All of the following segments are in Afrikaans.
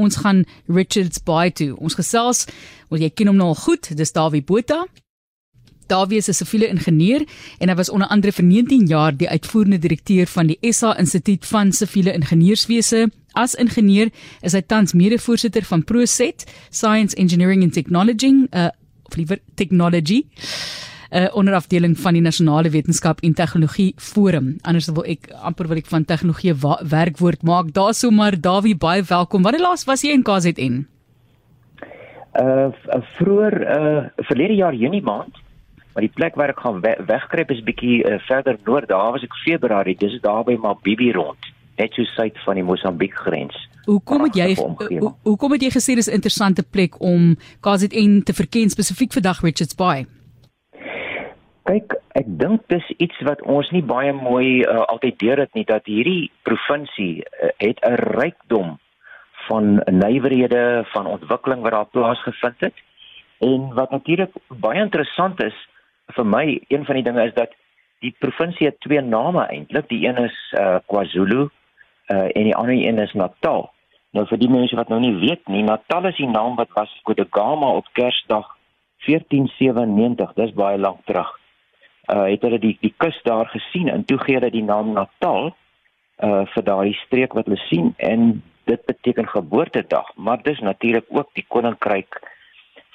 ons gaan Richards Bay toe. Ons gesels, want jy ken hom nou al goed, dis Dawie Botha. Dawie is 'n siviele ingenieur en hy was onder andere vir 19 jaar die uitvoerende direkteur van die SA Instituut van Siviele Ingenieurswese. As ingenieur is hy tans mede-voorsitter van ProSet Science Engineering and Technology, uh of liewer Technology. 'n uh, onderafdeling van die Nasionale Wetenskap en Tegnologie Forum. Anders wil ek amper wil ek van tegnologie werkwoord maak. Daar sommer Dawie baie welkom. Wanneer laas was jy in KZN? Uh vroeër uh verlede jaar Junie maand Maar die plek waar ek gaan we wegkruip is bietjie uh, verder noord. Daar was ek Februarie. Dis daar by Mabibi rond, net so suid van die Mosambiek grens. Hoekom het jy hoe, hoekom het jy gesê dis 'n interessante plek om KZN te verken spesifiek vir Dag Richards Bay? Kyk, ek dink dis iets wat ons nie baie mooi uh, altyd deur het nie dat hierdie provinsie uh, het 'n rykdom van nywerhede, van ontwikkeling wat daar plaasgevind het. En wat natuurlik baie interessant is, vir my een van die dinge is dat die provinsie het twee name eintlik. Die een is uh, KwaZulu uh, en die ander een is Natal. Nou vir die mense wat nou nie weet nie, Natal is die naam wat was Kodagama op Kersdag 1497. Dis baie lank terug. Uh het hulle die die kus daar gesien en toe gee hulle die naam Natal uh vir daai streek wat hulle sien en dit beteken geboortedag, maar dis natuurlik ook die koninkryk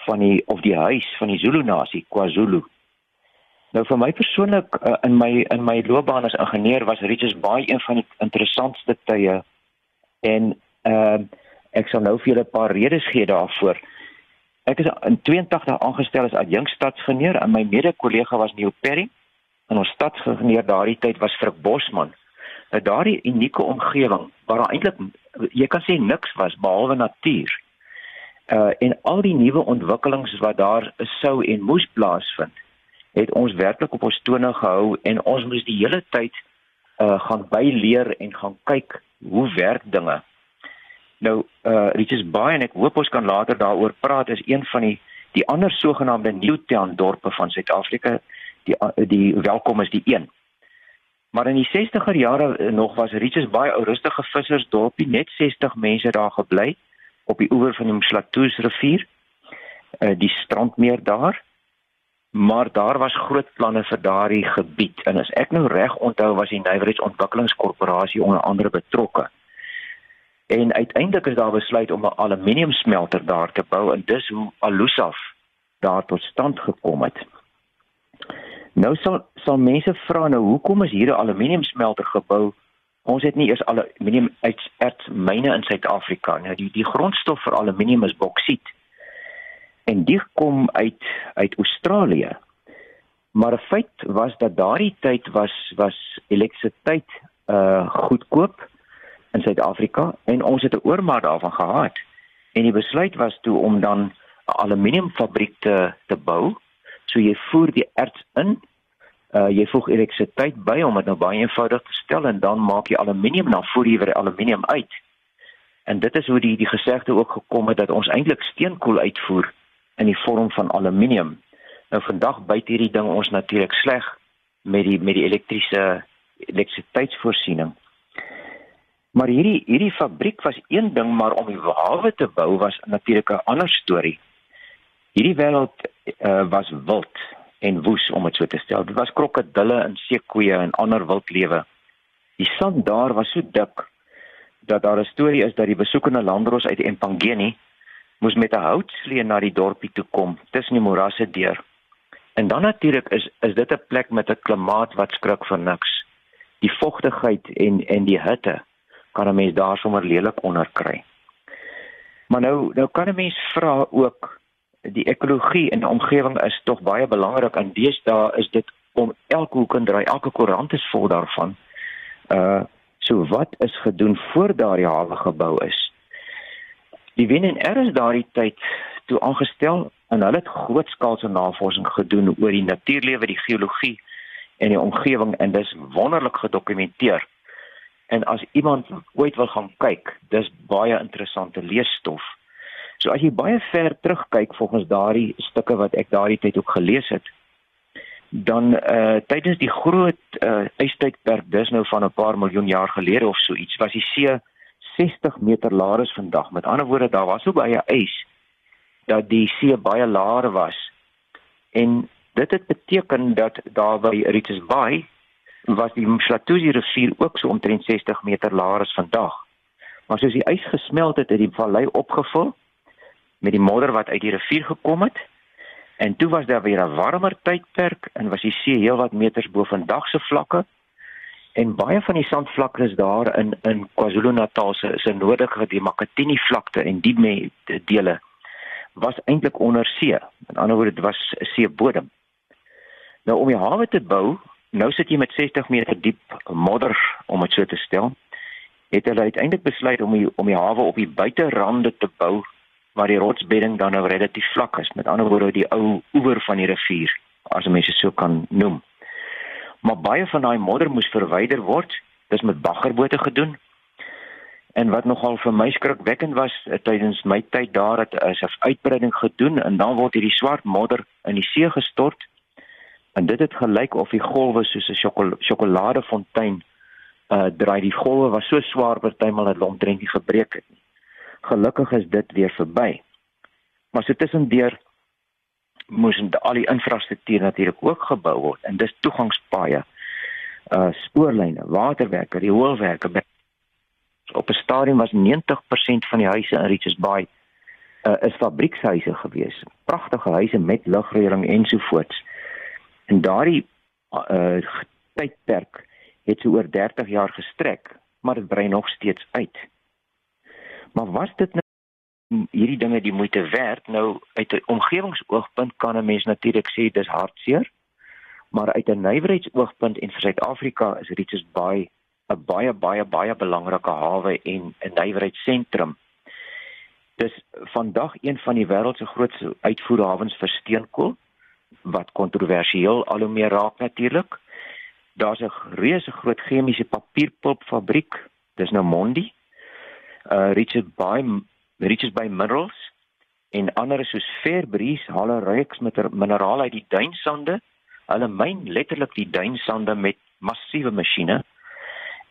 van die of die huis van die Zulu nasie, KwaZulu. Nou vir my persoonlik uh, in my in my loopbaan as ingenieur was Richards Bay een van die interessantste tye en uh, ek sal nou vir julle 'n paar redes gee daarvoor. Ek is in 82 aangestel as adjunkstadsgeneer en my mede-kollega was Neil Perry en ons stadsgeneer daardie tyd was Frik Bosman. Nou daardie unieke omgewing waar daar eintlik jy kan sê niks was behalwe natuur. Uh en al die nuwe ontwikkelings wat daar sou en moes plaasvind het ons werklik op ons tone gehou en ons moes die hele tyd uh gaan byleer en gaan kyk hoe werk dinge. Nou uh Richards Bay en ek hoop ons kan later daaroor praat is een van die die ander sogenaamde Newtown dorpe van Suid-Afrika. Die uh, die welkom is die een. Maar in die 60er jare nog was Richards Bay 'n rustige vissersdorpie, net 60 mense daar gebly op die oewer van die Mshlatoes rivier. Uh die strandmeer daar maar daar was groot planne vir daardie gebied en as ek nou reg onthou was die Nywerheids Ontwikkelingskorporasie onder andere betrokke. En uiteindelik is daar besluit om 'n aluminiumsmelter daar te bou en dis hoe Alusaf daar tot stand gekom het. Nou sal sal mense vra nou hoekom is hier 'n aluminiumsmelter gebou? Ons het nie eers aluminium uit ertsmyne in Suid-Afrika nie. Die die grondstof vir aluminium is boksiet en dit kom uit uit Australië. Maar 'n feit was dat daardie tyd was was elektrisiteit uh goedkoop in Suid-Afrika en ons het 'n oormaat daarvan gehad. En die besluit was toe om dan 'n aluminiumfabriek te te bou. So jy voer die erts in, uh jy voeg elektrisiteit by om dit nou baie eenvoudig te stel en dan maak jy aluminium dan voer jy weer die aluminium uit. En dit is hoe die die gesegde ook gekom het dat ons eintlik steenkool uitvoer in die vorm van aluminium. Nou vandag byt hierdie ding ons natuurlik sleg met die met die elektriese elektrisiteitsvoorsiening. Maar hierdie hierdie fabriek was een ding, maar om die hawe te bou was natuurlik 'n ander storie. Hierdie wêreld uh, was wild en woes om dit so te stel. Dit was krokodille en seekoeie en ander wildlewe. Die sand daar was so dik dat daar 'n storie is dat die besoekende landros uit Empangeni moes met 'n houtslee na die dorpie toe kom tussen die morasse deur. En dan natuurlik is is dit 'n plek met 'n klimaat wat skrik vir niks. Die vogtigheid en en die hitte kan 'n mens daar sommer lelik onder kry. Maar nou nou kan 'n mens vra ook die ekologie in die omgewing is tog baie belangrik en deesdae is dit om elke hoek en draai elke koerant is vol daarvan. Uh so wat is gedoen voor daardie hawe gebou is? Die WNR is daardie tyd toe aangestel en hulle het grootskaalse navorsing gedoen oor die natuurlewe, die geologie en die omgewing en dis wonderlik gedokumenteer. En as iemand ooit wil gaan kyk, dis baie interessante leesstof. So as jy baie ver terugkyk volgens daardie stukke wat ek daardie tyd ook gelees het, dan eh uh, tydens die groot eh uh, ystydperk dis nou van 'n paar miljoen jaar gelede of so iets was die see 60 meter laer is vandag. Met ander woorde, daar was so baie ys dat die see baie laer was. En dit het beteken dat daar by Richards Bay was die Mshatuzi rivier ook so omtrent 60 meter laer as vandag. Maar soos die ys gesmelt het, het die vallei opgevul met die modder wat uit die rivier gekom het. En toe was daar weer 'n warmer tydperk en was die see heelwat meters bo vandag se vlakke. En baie van die sandvlakke is daar in in KwaZulu-Natal se se nodige die Makatini vlakte en die me, dele was eintlik onder see. Met ander woorde dit was seebodem. Nou om die hawe te bou, nou sit jy met 60 meter diep modder om dit so te stel. Het hulle uiteindelik besluit om die, om die hawe op die buiterande te bou waar die rotsbedding dan nou relatief vlak is. Met ander woorde die ou oewer van die rivier, as mense so kan noem. Maar baie van daai modder moes verwyder word. Dis met baggerbote gedoen. En wat nogal vir my skrikwekkend was uh, tydens my tyd daar het is 'n uitbreiding gedoen en dan word hierdie swart modder in die see gestort. En dit het gelyk of die golwe soos 'n sjokol sjokoladefontein uh draai. Die golwe was so swaar partymal dat omtrent nie gebreek het nie. Gelukkig is dit weer verby. Maar so tussendeur moes al die infrastruktuur natuurlik ook gebou word en dis toegangspaaie uh spoorlyne, waterwerke, rioolwerke, op 'n stadium was 90% van die huise in Richards Bay uh, is fabriekshuise gewees. Pragtige huise met ligreëling ensovoorts. En daardie uh, tydperk het so oor 30 jaar gestrek, maar dit brei nog steeds uit. Maar was dit nou hierdie dinge die moeite werd? Nou uit 'n omgewingsoogpunt kan 'n mens natuurlik sê dis hartseer, maar uit 'n nywerheidsoogpunt en vir Suid-Afrika is Richards Bay 'n baie baie baie belangrike hawe en 'n nywerheidssentrum. Dis vandag een van die wêreld se grootste uitvoerhawens vir steenkool wat kontroversieel al hoe meer raak natuurlik. Daar's 'n reuse groot chemiese papierpulpfabriek, dis nou Mondi. Uh Richard Bay Richards Bay Minerals en ander soos Fairbreeze haal 'n reeks met minerale uit die duinsande. Hulle myn letterlik die duinsande met massiewe masjiene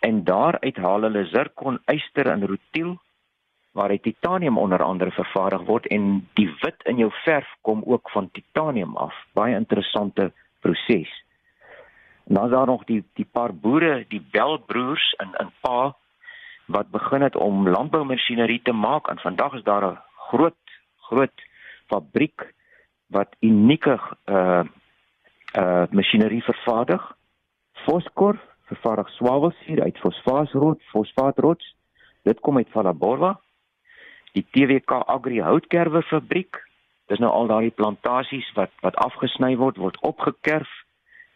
en daaruit haal hulle zirkon, yster en rutiel waaruit titanium onder andere vervaardig word en die wit in jou verf kom ook van titanium af. Baie interessante proses. En dan is daar nog die die paar boere, die Belbroers in in Pa wat begin het om landboumasjinerie te maak en vandag is daar 'n groot groot fabriek wat unieke uh uh masjinerie vervaardig. Foskor vervaardig swavelsuur uit fosfaasrot, fosfaatrots. Dit kom uit Valaborwa. Die TWK Agri houtkerwe fabriek. Dis nou al daai plantasies wat wat afgesny word, word opgekerf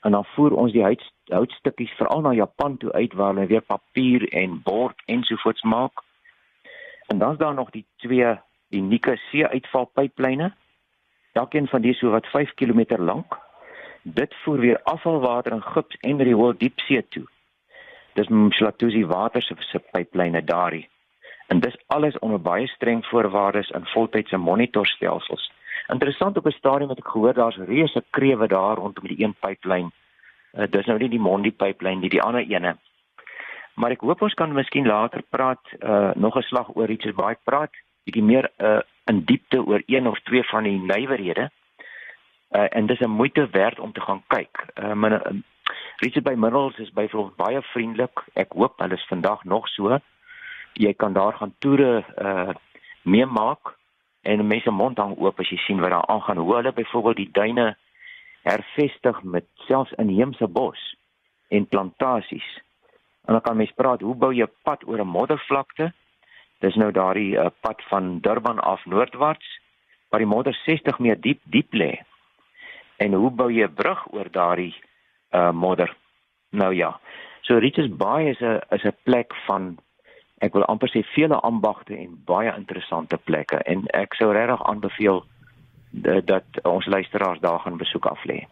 en dan voer ons die hout houtstukkies veral na Japan toe uit waar hulle weer papier en bord ensovoorts maak. En dan is daar nog die twee unieke see-uitvalpyplyne. Elkeen van die so wat 5 km lank Dit voer weer afvalwater in gips en riool diepsee toe. Dis Mshlathuzi water se pyplyne daarin. En dis alles onder baie streng voorwaardes en voltydse monitorstelsels. Interessant op 'n stadium het ek gehoor daar's reuse krewe daar rondom die een pyplyn. Uh, dis nou nie die Mondi pyplyn nie, die ander ene. Maar ek hoop ons kan miskien later praat uh nog 'n slag oor iets baie praat, bietjie meer uh in diepte oor een of twee van die nywerhede uh, en dis 'n moeite werd om te gaan kyk. Uh, my uh, Richard by Minerals is byvoorbeeld baie vriendelik. Ek hoop hulle is vandag nog so. Jy kan daar gaan toere uh meemaak en mense mond hang oop as jy sien wat daar aangaan. Hoe hulle byvoorbeeld die duine hervestig met selfs inheemse bos en plantasies. En dan kan mens praat, hoe bou jy 'n pad oor 'n moddervlakte? Dis nou daardie uh, pad van Durban af noordwaarts waar die modder 60 meter diep diep lê en hoe bou jy 'n brug oor daardie uh modder? Nou ja. So Richards Bay is 'n is 'n plek van ek wil amper sê vele ambagte en baie interessante plekke en ek sou regtig aanbeveel dat ons luisteraars daar gaan besoek af lê.